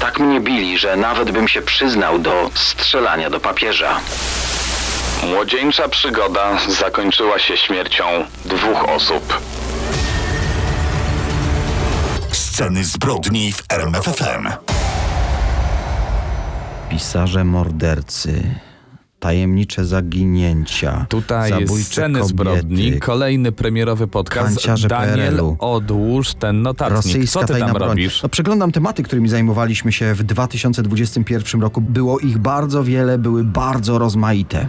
Tak mnie bili, że nawet bym się przyznał do strzelania do papieża. Młodzieńcza przygoda zakończyła się śmiercią dwóch osób. Sceny zbrodni w RMFFM. Pisarze mordercy. Tajemnicze zaginięcia. Tutaj zabójcze sceny kobiety, zbrodni, kolejny premierowy podcast. Kanciarze Daniel, PRL-u. odłóż ten notatnik. Rosyjska Co ty tam broń. robisz? No, przeglądam tematy, którymi zajmowaliśmy się w 2021 roku. Było ich bardzo wiele, były bardzo rozmaite.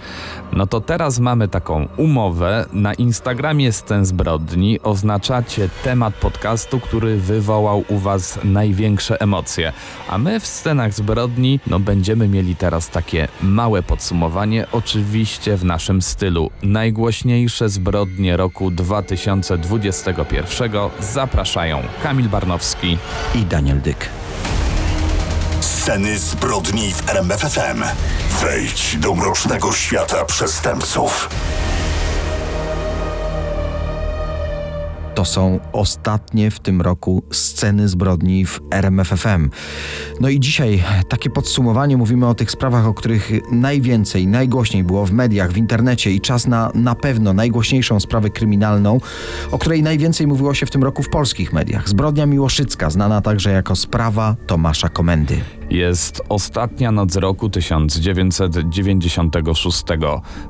No to teraz mamy taką umowę. Na Instagramie Scen Zbrodni oznaczacie temat podcastu, który wywołał u was największe emocje. A my w Scenach Zbrodni no będziemy mieli teraz takie małe podsumowanie, oczywiście w naszym stylu. Najgłośniejsze zbrodnie roku 2021 zapraszają Kamil Barnowski. I Daniel Dyk. Sceny zbrodni w RMFFM. Wejdź do mrocznego świata przestępców. To są ostatnie w tym roku sceny zbrodni w RMFFM. No i dzisiaj takie podsumowanie. Mówimy o tych sprawach, o których najwięcej, najgłośniej było w mediach, w internecie i czas na na pewno najgłośniejszą sprawę kryminalną, o której najwięcej mówiło się w tym roku w polskich mediach. Zbrodnia Miłoszycka, znana także jako sprawa Tomasza Komendy. Jest ostatnia noc roku 1996.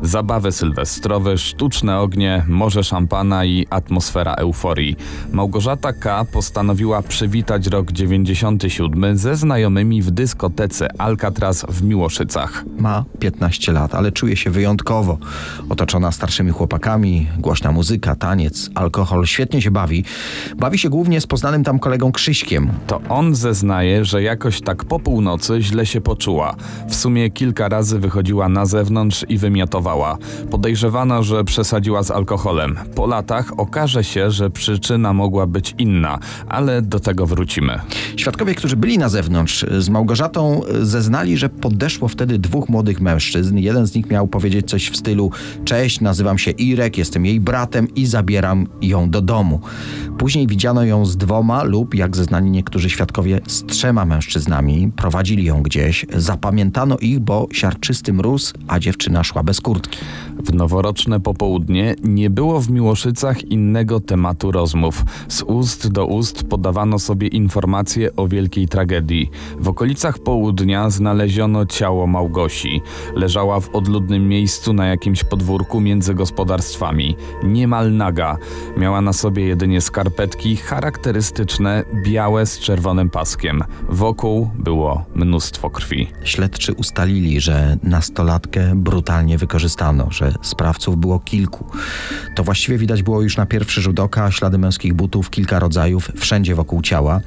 Zabawy sylwestrowe, sztuczne ognie, morze szampana i atmosfera euforii. Małgorzata K. postanowiła przywitać rok 97 ze znajomymi w dyskotece Alcatraz w Miłoszycach. Ma 15 lat, ale czuje się wyjątkowo. Otoczona starszymi chłopakami, głośna muzyka, taniec, alkohol, świetnie się bawi. Bawi się głównie z poznanym tam kolegą Krzyśkiem. To on zeznaje, że jakoś tak po północy źle się poczuła. W sumie kilka razy wychodziła na zewnątrz i wymiotowała. Podejrzewano, że przesadziła z alkoholem. Po latach okaże się, że przyczyna mogła być inna, ale do tego wrócimy. Świadkowie, którzy byli na zewnątrz z Małgorzatą, e, zeznali, że podeszło wtedy dwóch młodych mężczyzn. Jeden z nich miał powiedzieć coś w stylu: Cześć, nazywam się Irek, jestem jej bratem i zabieram ją do domu. Później widziano ją z dwoma lub, jak zeznali niektórzy świadkowie, z trzema mężczyznami. Prowadzili ją gdzieś. Zapamiętano ich, bo siarczysty mróz, a dziewczyna szła bez kurtki. W noworoczne popołudnie nie było w Miłoszycach innego tematu rozmów. Z ust do ust podawano sobie informacje o wielkiej tragedii. W okolicach południa znaleziono ciało Małgosi. Leżała w odludnym miejscu na jakimś podwórku między gospodarstwami. Niemal naga. Miała na sobie jedynie skarpetki charakterystyczne, białe z czerwonym paskiem. Wokół było mnóstwo krwi. Śledczy ustalili, że nastolatkę brutalnie wykorzystano, że sprawców było kilku. To właściwie widać było już na pierwszy rzut oka, ślady męskich butów, kilka rodzajów, wszędzie wokół ciała.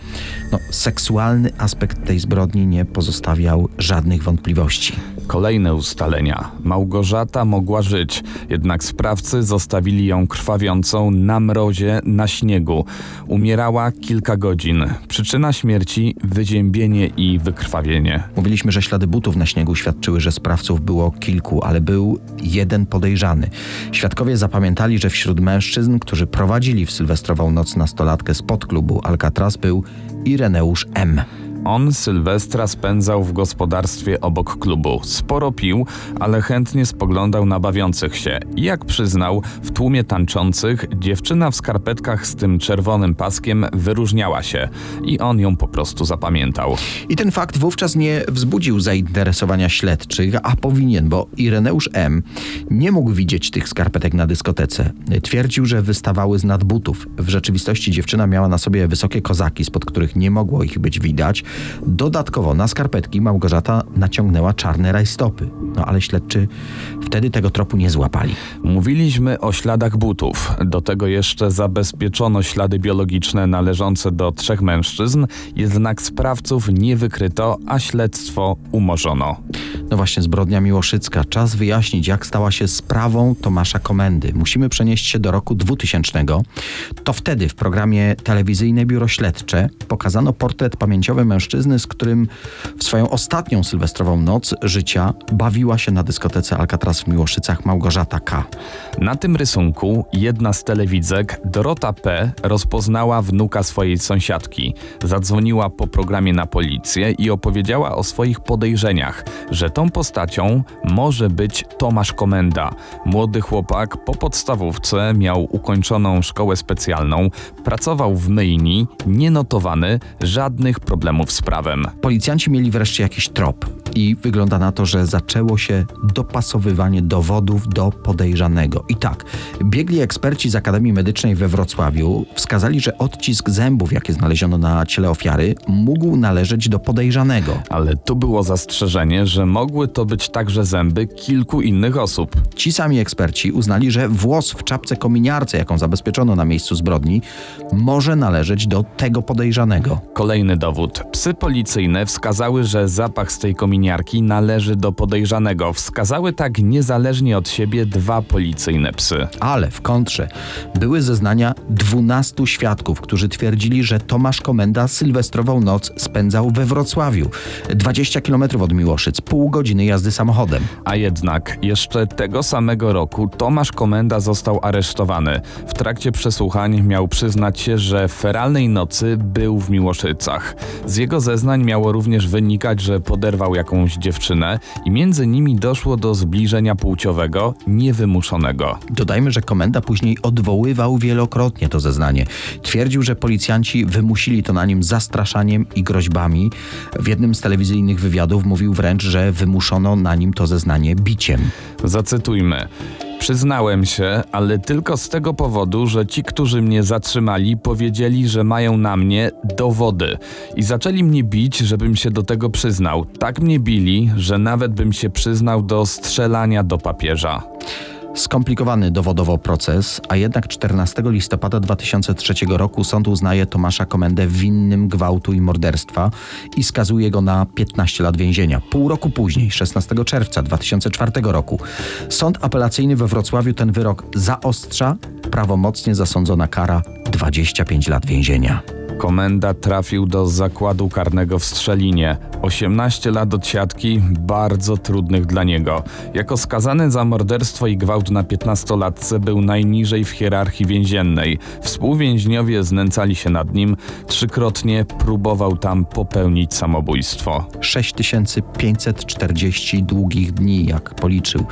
No, seksualny aspekt tej zbrodni nie pozostawiał żadnych wątpliwości. Kolejne ustalenia. Małgorzata mogła żyć, jednak sprawcy zostawili ją krwawiącą na mrozie, na śniegu. Umierała kilka godzin. Przyczyna śmierci wyziębienie i wykrwawienie. Mówiliśmy, że ślady butów na śniegu świadczyły, że sprawców było kilku, ale był jeden podejrzany. Świadkowie zapamiętali, że wśród mężczyzn, którzy prowadzili w sylwestrową noc nastolatkę spod klubu Alcatraz był Ireneusz M. On Sylwestra spędzał w gospodarstwie obok klubu. Sporo pił, ale chętnie spoglądał na bawiących się. Jak przyznał, w tłumie tańczących dziewczyna w skarpetkach z tym czerwonym paskiem wyróżniała się i on ją po prostu zapamiętał. I ten fakt wówczas nie wzbudził zainteresowania śledczych, a powinien, bo Ireneusz M. nie mógł widzieć tych skarpetek na dyskotece. Twierdził, że wystawały z nadbutów. W rzeczywistości dziewczyna miała na sobie wysokie kozaki, spod których nie mogło ich być widać. Dodatkowo na skarpetki Małgorzata naciągnęła czarne rajstopy. No ale śledczy wtedy tego tropu nie złapali. Mówiliśmy o śladach butów. Do tego jeszcze zabezpieczono ślady biologiczne należące do trzech mężczyzn, jednak sprawców nie wykryto, a śledztwo umorzono. No właśnie, zbrodnia Miłoszycka. Czas wyjaśnić, jak stała się sprawą Tomasza Komendy. Musimy przenieść się do roku 2000. To wtedy w programie Telewizyjne Biuro Śledcze pokazano portret pamięciowy mężczyzny, z którym w swoją ostatnią sylwestrową noc życia bawiło pojawiła się na dyskotece Alcatraz w Miłoszycach Małgorzata K. Na tym rysunku jedna z telewidzek, Dorota P., rozpoznała wnuka swojej sąsiadki. Zadzwoniła po programie na policję i opowiedziała o swoich podejrzeniach, że tą postacią może być Tomasz Komenda. Młody chłopak po podstawówce miał ukończoną szkołę specjalną, pracował w myjni, nienotowany, żadnych problemów z prawem. Policjanci mieli wreszcie jakiś trop i wygląda na to, że zaczęło się dopasowywanie dowodów do podejrzanego. I tak, biegli eksperci z Akademii Medycznej we Wrocławiu wskazali, że odcisk zębów, jakie znaleziono na ciele ofiary, mógł należeć do podejrzanego. Ale tu było zastrzeżenie, że mogły to być także zęby kilku innych osób. Ci sami eksperci uznali, że włos w czapce kominiarce, jaką zabezpieczono na miejscu zbrodni, może należeć do tego podejrzanego. Kolejny dowód. Psy policyjne wskazały, że zapach z tej kominiarki należy do podejrzanego. Wskazały tak niezależnie od siebie dwa policyjne psy. Ale w kontrze były zeznania 12 świadków, którzy twierdzili, że Tomasz Komenda sylwestrową noc spędzał we Wrocławiu, 20 km od Miłoszyc, pół godziny jazdy samochodem. A jednak jeszcze tego samego roku Tomasz Komenda został aresztowany. W trakcie przesłuchań miał przyznać się, że feralnej nocy był w Miłoszycach. Z jego zeznań miało również wynikać, że poderwał jakąś dziewczynę i między nimi doszło do zbliżenia płciowego niewymuszonego. Dodajmy, że komenda później odwoływał wielokrotnie to zeznanie. Twierdził, że policjanci wymusili to na nim zastraszaniem i groźbami. W jednym z telewizyjnych wywiadów mówił wręcz, że wymuszono na nim to zeznanie biciem. Zacytujmy. Przyznałem się, ale tylko z tego powodu, że ci, którzy mnie zatrzymali, powiedzieli, że mają na mnie dowody i zaczęli mnie bić, żebym się do tego przyznał. Tak mnie bili, że nawet bym się przyznał do strzelania do papieża. Skomplikowany dowodowo proces, a jednak 14 listopada 2003 roku sąd uznaje Tomasza Komendę winnym gwałtu i morderstwa i skazuje go na 15 lat więzienia. Pół roku później, 16 czerwca 2004 roku, sąd apelacyjny we Wrocławiu ten wyrok zaostrza, prawomocnie zasądzona kara 25 lat więzienia. Komenda trafił do zakładu karnego w Strzelinie. 18 lat od siatki, bardzo trudnych dla niego. Jako skazany za morderstwo i gwałt na 15-latce był najniżej w hierarchii więziennej. Współwięźniowie znęcali się nad nim, trzykrotnie próbował tam popełnić samobójstwo. 6540 długich dni, jak policzył.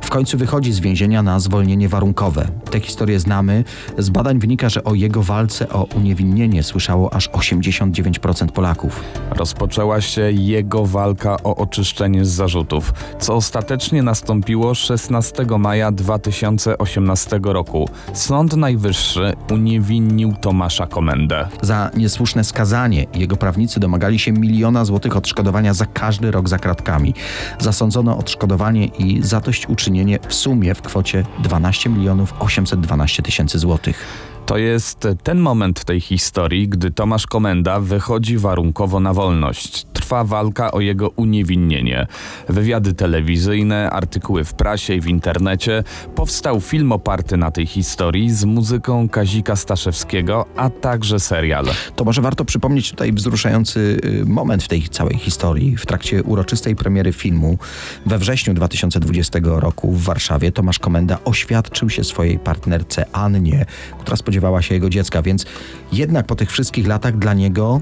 W końcu wychodzi z więzienia na zwolnienie warunkowe. Tę historię znamy. Z badań wynika, że o jego walce o uniewinnienie słyszało aż 89% Polaków. Rozpoczęła się jego walka o oczyszczenie z zarzutów, co ostatecznie nastąpiło 16 maja 2018 roku. Sąd Najwyższy uniewinnił Tomasza Komendę. Za niesłuszne skazanie jego prawnicy domagali się miliona złotych odszkodowania za każdy rok za kratkami. Zasądzono odszkodowanie i zadośćuczynienie w sumie w kwocie 12 milionów 812 tysięcy złotych. To jest ten moment w tej historii, gdy Tomasz Komenda wychodzi warunkowo na wolność. Trwa walka o jego uniewinnienie. Wywiady telewizyjne, artykuły w prasie i w internecie. Powstał film oparty na tej historii z muzyką Kazika Staszewskiego, a także serial. To może warto przypomnieć tutaj wzruszający y, moment w tej całej historii. W trakcie uroczystej premiery filmu we wrześniu 2020 roku w Warszawie Tomasz Komenda oświadczył się swojej partnerce Annie, która spodziewała się jego dziecka, więc jednak po tych wszystkich latach dla niego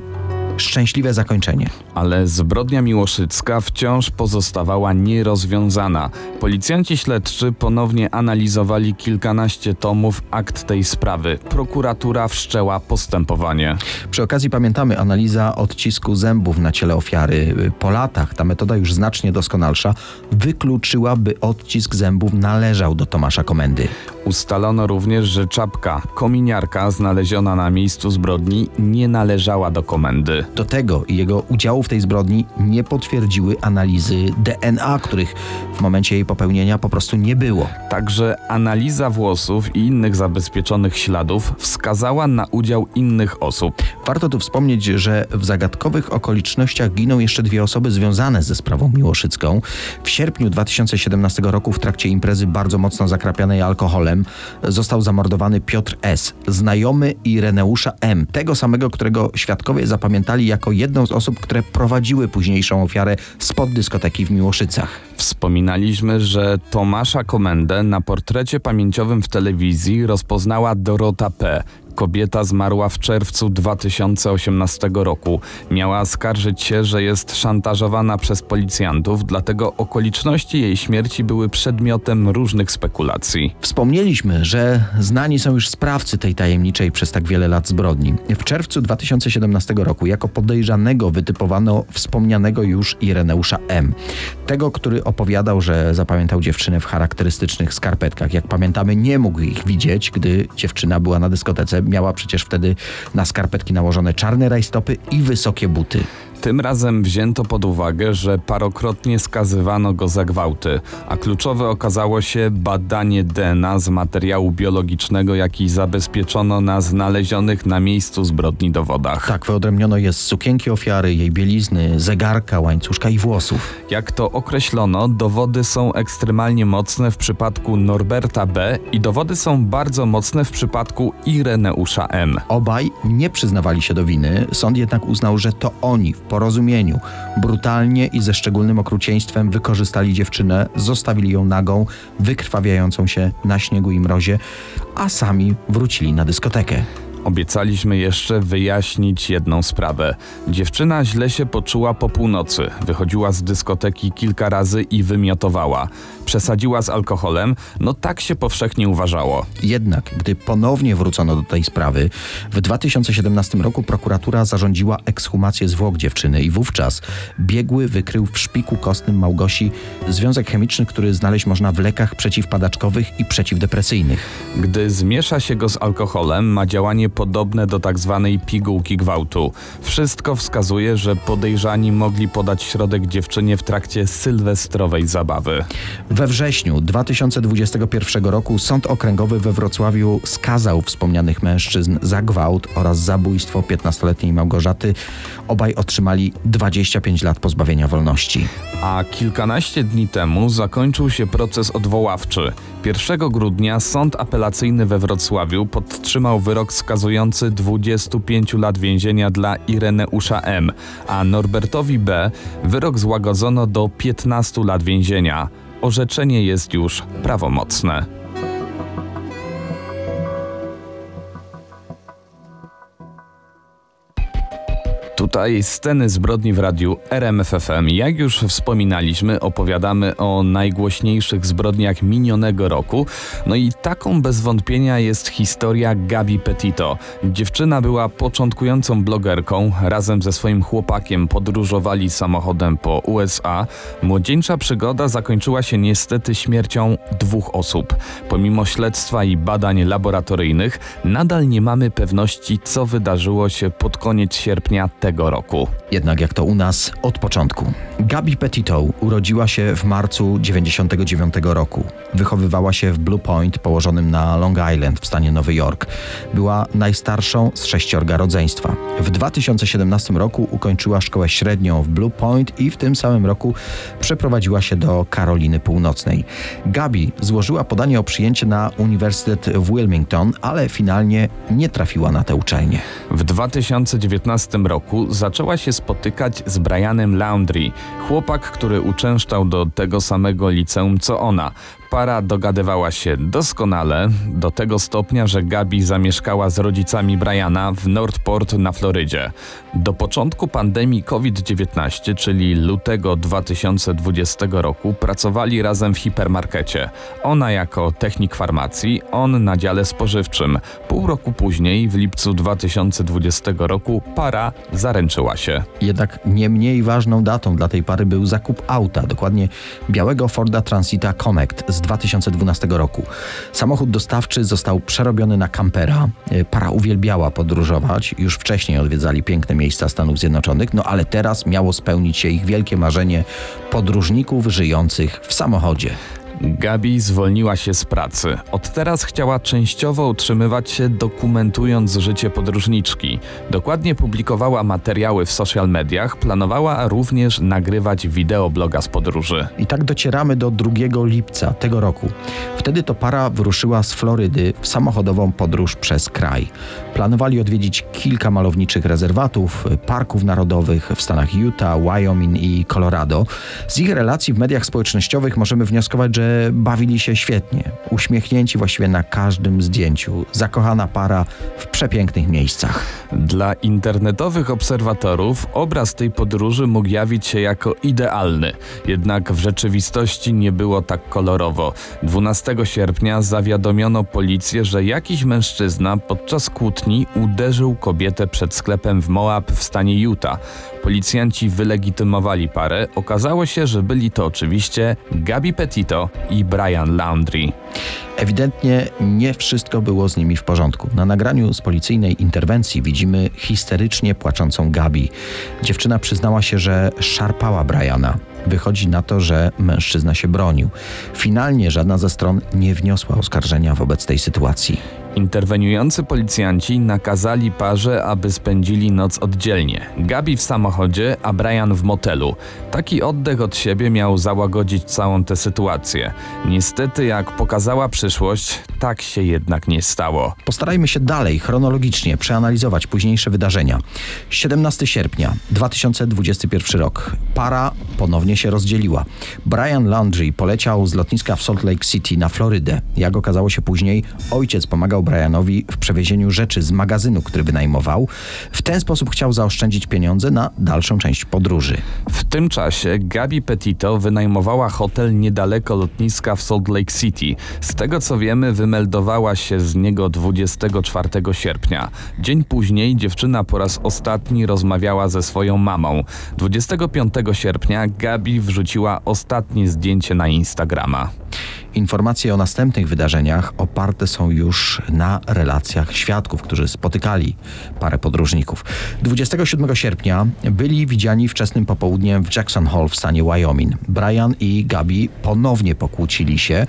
szczęśliwe zakończenie. Ale zbrodnia miłoszycka wciąż pozostawała nierozwiązana. Policjanci śledczy ponownie analizowali kilkanaście tomów akt tej sprawy. Prokuratura wszczęła postępowanie. Przy okazji pamiętamy analiza odcisku zębów na ciele ofiary. Po latach ta metoda już znacznie doskonalsza wykluczyła, by odcisk zębów należał do Tomasza Komendy. Ustalono również, że czapka, kominiarka znaleziona na miejscu zbrodni nie należała do komendy. Do tego i jego udziału w tej zbrodni nie potwierdziły analizy DNA, których w momencie jej popełnienia po prostu nie było. Także analiza włosów i innych zabezpieczonych śladów wskazała na udział innych osób. Warto tu wspomnieć, że w zagadkowych okolicznościach giną jeszcze dwie osoby związane ze sprawą miłoszycką. W sierpniu 2017 roku w trakcie imprezy bardzo mocno zakrapianej alkoholem M został zamordowany Piotr S., znajomy Ireneusza M., tego samego, którego świadkowie zapamiętali jako jedną z osób, które prowadziły późniejszą ofiarę spod dyskoteki w Miłoszycach. Wspominaliśmy, że Tomasza Komendę na portrecie pamięciowym w telewizji rozpoznała Dorota P. Kobieta zmarła w czerwcu 2018 roku. Miała skarżyć się, że jest szantażowana przez policjantów, dlatego okoliczności jej śmierci były przedmiotem różnych spekulacji. Wspomnieliśmy, że znani są już sprawcy tej tajemniczej przez tak wiele lat zbrodni. W czerwcu 2017 roku jako podejrzanego wytypowano wspomnianego już Ireneusza M. Tego, który opowiadał, że zapamiętał dziewczynę w charakterystycznych skarpetkach. Jak pamiętamy, nie mógł ich widzieć, gdy dziewczyna była na dyskotece. Miała przecież wtedy na skarpetki nałożone czarne rajstopy i wysokie buty. Tym razem wzięto pod uwagę, że parokrotnie skazywano go za gwałty, a kluczowe okazało się badanie DNA z materiału biologicznego, jaki zabezpieczono na znalezionych na miejscu zbrodni dowodach. Tak, wyodrębniono je z sukienki ofiary, jej bielizny, zegarka, łańcuszka i włosów. Jak to określono, dowody są ekstremalnie mocne w przypadku Norberta B. i dowody są bardzo mocne w przypadku Ireneusza M. Obaj nie przyznawali się do winy, sąd jednak uznał, że to oni w porozumieniu brutalnie i ze szczególnym okrucieństwem wykorzystali dziewczynę, zostawili ją nagą, wykrwawiającą się na śniegu i mrozie, a sami wrócili na dyskotekę. Obiecaliśmy jeszcze wyjaśnić jedną sprawę. Dziewczyna źle się poczuła po północy. Wychodziła z dyskoteki kilka razy i wymiotowała. Przesadziła z alkoholem, no tak się powszechnie uważało. Jednak, gdy ponownie wrócono do tej sprawy, w 2017 roku prokuratura zarządziła ekshumację zwłok dziewczyny i wówczas biegły wykrył w szpiku kostnym Małgosi związek chemiczny, który znaleźć można w lekach przeciwpadaczkowych i przeciwdepresyjnych. Gdy zmiesza się go z alkoholem, ma działanie podobne do tak zwanej pigułki gwałtu. Wszystko wskazuje, że podejrzani mogli podać środek dziewczynie w trakcie sylwestrowej zabawy. We wrześniu 2021 roku Sąd Okręgowy we Wrocławiu skazał wspomnianych mężczyzn za gwałt oraz zabójstwo 15-letniej Małgorzaty. Obaj otrzymali 25 lat pozbawienia wolności. A kilkanaście dni temu zakończył się proces odwoławczy. 1 grudnia Sąd Apelacyjny we Wrocławiu podtrzymał wyrok skazujący 25 lat więzienia dla Ireneusza M., a Norbertowi B. wyrok złagodzono do 15 lat więzienia. Orzeczenie jest już prawomocne. Tutaj sceny zbrodni w radiu RMFFM. Jak już wspominaliśmy, opowiadamy o najgłośniejszych zbrodniach minionego roku. No i taką bez wątpienia jest historia Gabi Petito. Dziewczyna była początkującą blogerką. Razem ze swoim chłopakiem podróżowali samochodem po USA. Młodzieńcza przygoda zakończyła się niestety śmiercią dwóch osób. Pomimo śledztwa i badań laboratoryjnych, nadal nie mamy pewności, co wydarzyło się pod koniec sierpnia tego roku. Jednak jak to u nas od początku. Gabi Petito urodziła się w marcu 99 roku. Wychowywała się w Blue Point położonym na Long Island w stanie Nowy Jork. Była najstarszą z sześciorga rodzeństwa. W 2017 roku ukończyła szkołę średnią w Blue Point i w tym samym roku przeprowadziła się do Karoliny Północnej. Gabi złożyła podanie o przyjęcie na Uniwersytet w Wilmington, ale finalnie nie trafiła na tę uczelnię. W 2019 roku zaczęła się spotykać z Brianem Laundry, chłopak, który uczęszczał do tego samego liceum co ona. Para dogadywała się doskonale, do tego stopnia, że Gabi zamieszkała z rodzicami Briana w Northport na Florydzie. Do początku pandemii COVID-19, czyli lutego 2020 roku, pracowali razem w hipermarkecie. Ona jako technik farmacji, on na dziale spożywczym. Pół roku później, w lipcu 2020 roku, para zaręczyła się. Jednak nie mniej ważną datą dla tej pary był zakup auta, dokładnie białego Forda Transita Connect z 2012 roku. Samochód dostawczy został przerobiony na kampera. E, Para uwielbiała podróżować, już wcześniej odwiedzali piękne miejsca Stanów Zjednoczonych, no ale teraz miało spełnić się ich wielkie marzenie podróżników żyjących w samochodzie. Gabi zwolniła się z pracy. Od teraz chciała częściowo utrzymywać się dokumentując życie podróżniczki. Dokładnie publikowała materiały w social mediach, planowała również nagrywać wideobloga z podróży. I tak docieramy do 2 lipca tego roku. Wtedy to para wyruszyła z Florydy w samochodową podróż przez kraj. Planowali odwiedzić kilka malowniczych rezerwatów, parków narodowych w stanach Utah, Wyoming i Colorado. Z ich relacji w mediach społecznościowych możemy wnioskować, że bawili się świetnie. Uśmiechnięci właściwie na każdym zdjęciu. Zakochana para w przepięknych miejscach. Dla internetowych obserwatorów obraz tej podróży mógł jawić się jako idealny, jednak w rzeczywistości nie było tak kolorowo. 12 sierpnia zawiadomiono policję, że jakiś mężczyzna podczas kłótni uderzył kobietę przed sklepem w Moab w stanie Utah. Policjanci wylegitymowali parę. Okazało się, że byli to oczywiście Gabi Petito i Brian Laundrie. Ewidentnie nie wszystko było z nimi w porządku. Na nagraniu z policyjnej interwencji widzimy histerycznie płaczącą Gabi. Dziewczyna przyznała się, że szarpała Briana. Wychodzi na to, że mężczyzna się bronił. Finalnie żadna ze stron nie wniosła oskarżenia wobec tej sytuacji. Interweniujący policjanci nakazali parze, aby spędzili noc oddzielnie. Gabi w samochodzie, a Brian w motelu. Taki oddech od siebie miał załagodzić całą tę sytuację. Niestety, jak pokazała przyszłość, tak się jednak nie stało. Postarajmy się dalej, chronologicznie, przeanalizować późniejsze wydarzenia. 17 sierpnia 2021 rok. Para ponownie się rozdzieliła. Brian Laundrie poleciał z lotniska w Salt Lake City na Florydę. Jak okazało się później, ojciec pomagał Brianowi w przewiezieniu rzeczy z magazynu, który wynajmował. W ten sposób chciał zaoszczędzić pieniądze na dalszą część podróży. W tym czasie Gabi Petito wynajmowała hotel niedaleko lotniska w Salt Lake City. Z tego co wiemy, wymeldowała się z niego 24 sierpnia. Dzień później dziewczyna po raz ostatni rozmawiała ze swoją mamą. 25 sierpnia Gabi wrzuciła ostatnie zdjęcie na Instagrama. Informacje o następnych wydarzeniach oparte są już na relacjach świadków, którzy spotykali parę podróżników. 27 sierpnia byli widziani wczesnym popołudniem w Jackson Hole w stanie Wyoming. Brian i Gabi ponownie pokłócili się.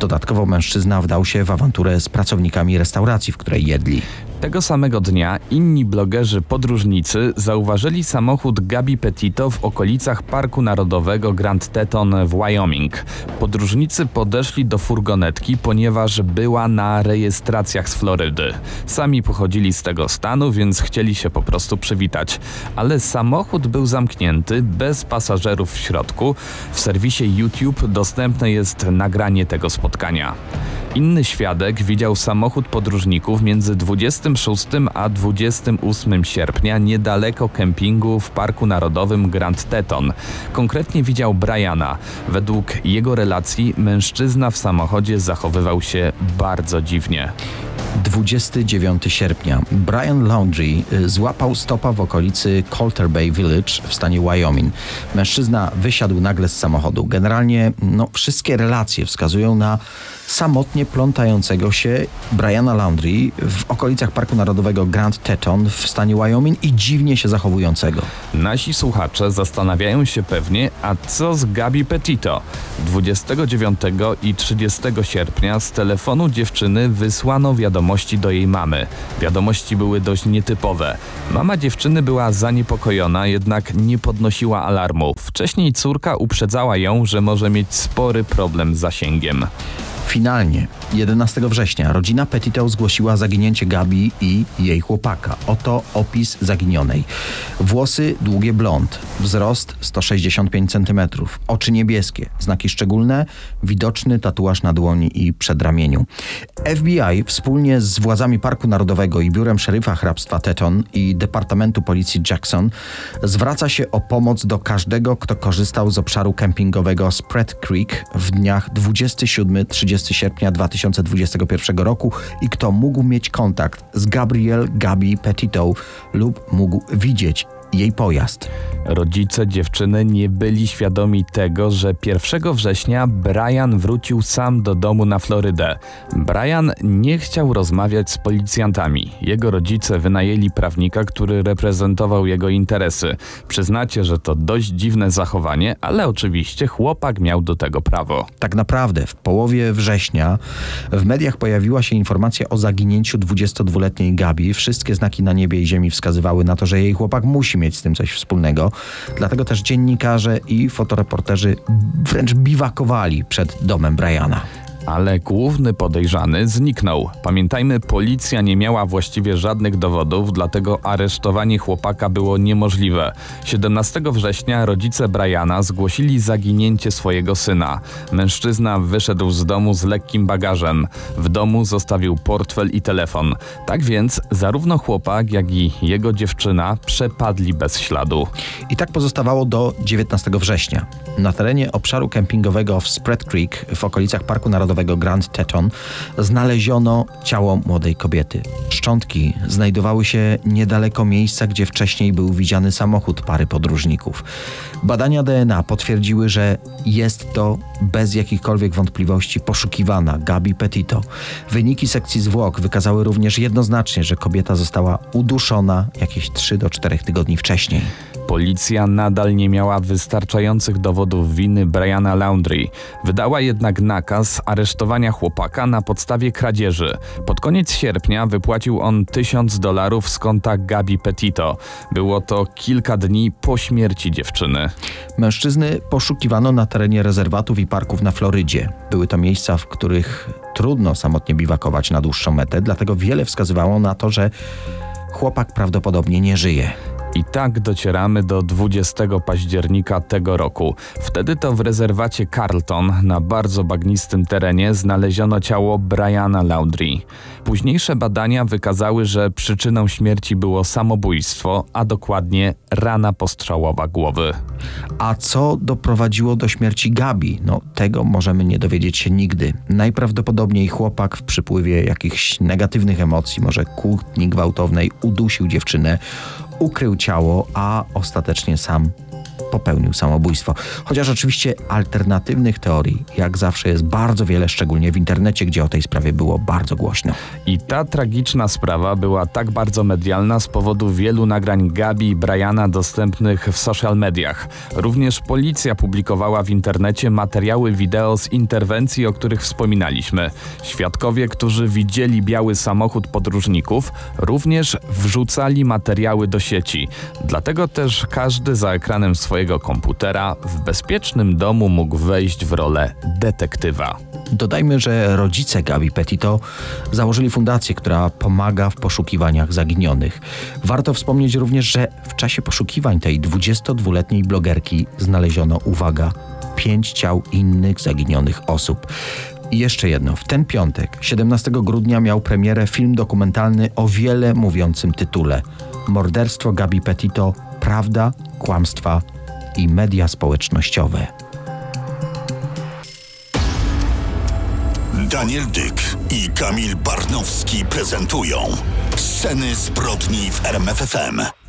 Dodatkowo mężczyzna wdał się w awanturę z pracownikami restauracji, w której jedli. Tego samego dnia inni blogerzy podróżnicy zauważyli samochód Gabi Petito w okolicach Parku Narodowego Grand Teton w Wyoming. Podróżnicy podeszli do furgonetki, ponieważ była na rejestracjach z Florydy. Sami pochodzili z tego stanu, więc chcieli się po prostu przywitać. Ale samochód był zamknięty, bez pasażerów w środku. W serwisie YouTube dostępne jest nagranie tego spotkania. Inny świadek widział samochód podróżników między 26 a 28 sierpnia niedaleko kempingu w Parku Narodowym Grand Teton. Konkretnie widział Briana. Według jego relacji mężczyzna w samochodzie zachowywał się bardzo dziwnie. 29 sierpnia Brian Laundrie y, złapał stopa w okolicy Coulter Bay Village w stanie Wyoming. Mężczyzna wysiadł nagle z samochodu. Generalnie no, wszystkie relacje wskazują na samotnie plątającego się Briana Laundrie w okolicach Parku Narodowego Grand Teton w stanie Wyoming i dziwnie się zachowującego. Nasi słuchacze zastanawiają się pewnie, a co z Gabi Petito? 29 i 30 sierpnia z telefonu dziewczyny wysłano wiadomości do jej mamy. Wiadomości były dość nietypowe. Mama dziewczyny była zaniepokojona, jednak nie podnosiła alarmu. Wcześniej córka uprzedzała ją, że może mieć spory problem z zasięgiem. Finalnie, 11 września, rodzina Petito zgłosiła zaginięcie Gabi i jej chłopaka. Oto opis zaginionej. Włosy długie blond, wzrost 165 cm, oczy niebieskie, znaki szczególne, widoczny tatuaż na dłoni i przedramieniu. FBI wspólnie z władzami Parku Narodowego i Biurem Szeryfa Hrabstwa Teton i Departamentu Policji Jackson zwraca się o pomoc do każdego, kto korzystał z obszaru kempingowego Spread Creek w dniach 27-30 sierpnia 2021 roku i kto mógł mieć kontakt z Gabriel Gabi Petito lub mógł widzieć jej pojazd. Rodzice dziewczyny nie byli świadomi tego, że 1 września Brian wrócił sam do domu na Florydę. Brian nie chciał rozmawiać z policjantami. Jego rodzice wynajęli prawnika, który reprezentował jego interesy. Przyznacie, że to dość dziwne zachowanie, ale oczywiście chłopak miał do tego prawo. Tak naprawdę w połowie września w mediach pojawiła się informacja o zaginięciu 22-letniej Gabi. Wszystkie znaki na niebie i ziemi wskazywały na to, że jej chłopak musi mieć z tym coś wspólnego. Dlatego też dziennikarze i fotoreporterzy wręcz biwakowali przed domem Briana. Ale główny podejrzany zniknął. Pamiętajmy, policja nie miała właściwie żadnych dowodów, dlatego aresztowanie chłopaka było niemożliwe. 17 września rodzice Briana zgłosili zaginięcie swojego syna. Mężczyzna wyszedł z domu z lekkim bagażem. W domu zostawił portfel i telefon. Tak więc zarówno chłopak, jak i jego dziewczyna przepadli bez śladu. I tak pozostawało do 19 września. Na terenie obszaru kempingowego w Spread Creek w okolicach Parku Narodowego Grand Teton znaleziono ciało młodej kobiety. Szczątki znajdowały się niedaleko miejsca, gdzie wcześniej był widziany samochód pary podróżników. Badania DNA potwierdziły, że jest to bez jakichkolwiek wątpliwości poszukiwana Gabi Petito. Wyniki sekcji zwłok wykazały również jednoznacznie, że kobieta została uduszona jakieś 3 do 4 tygodni wcześniej. Policja nadal nie miała wystarczających dowodów winy Briana Laundry. Wydała jednak nakaz aresztowania chłopaka na podstawie kradzieży. Pod koniec sierpnia wypłacił on tysiąc dolarów z konta Gabi Petito. Było to kilka dni po śmierci dziewczyny. Mężczyzny poszukiwano na terenie rezerwatów i parków na Florydzie. Były to miejsca, w których trudno samotnie biwakować na dłuższą metę, dlatego wiele wskazywało na to, że chłopak prawdopodobnie nie żyje. I tak docieramy do 20 października tego roku. Wtedy to w rezerwacie Carlton na bardzo bagnistym terenie znaleziono ciało Briana Laundry. Późniejsze badania wykazały, że przyczyną śmierci było samobójstwo, a dokładnie rana postrzałowa głowy. A co doprowadziło do śmierci Gabi? No, tego możemy nie dowiedzieć się nigdy. Najprawdopodobniej chłopak w przypływie jakichś negatywnych emocji, może kłótni gwałtownej, udusił dziewczynę, ukrył ciało, a ostatecznie sam popełnił samobójstwo. Chociaż oczywiście alternatywnych teorii, jak zawsze, jest bardzo wiele, szczególnie w internecie, gdzie o tej sprawie było bardzo głośno. I ta tragiczna sprawa była tak bardzo medialna z powodu wielu nagrań Gabi i Briana dostępnych w social mediach. Również policja publikowała w internecie materiały wideo z interwencji, o których wspominaliśmy. Świadkowie, którzy widzieli biały samochód podróżników, również wrzucali materiały do sieci. Dlatego też każdy za ekranem swojego komputera w bezpiecznym domu mógł wejść w rolę detektywa. Dodajmy, że rodzice Gabi Petito założyli fundację, która pomaga w poszukiwaniach zaginionych. Warto wspomnieć również, że w czasie poszukiwań tej 22-letniej blogerki znaleziono, uwaga, pięć ciał innych zaginionych osób. I jeszcze jedno, w ten piątek, 17 grudnia, miał premierę film dokumentalny o wiele mówiącym tytule Morderstwo Gabi Petito Prawda, kłamstwa i media społecznościowe. Daniel Dyk i Kamil Barnowski prezentują Sceny zbrodni w RMFFM.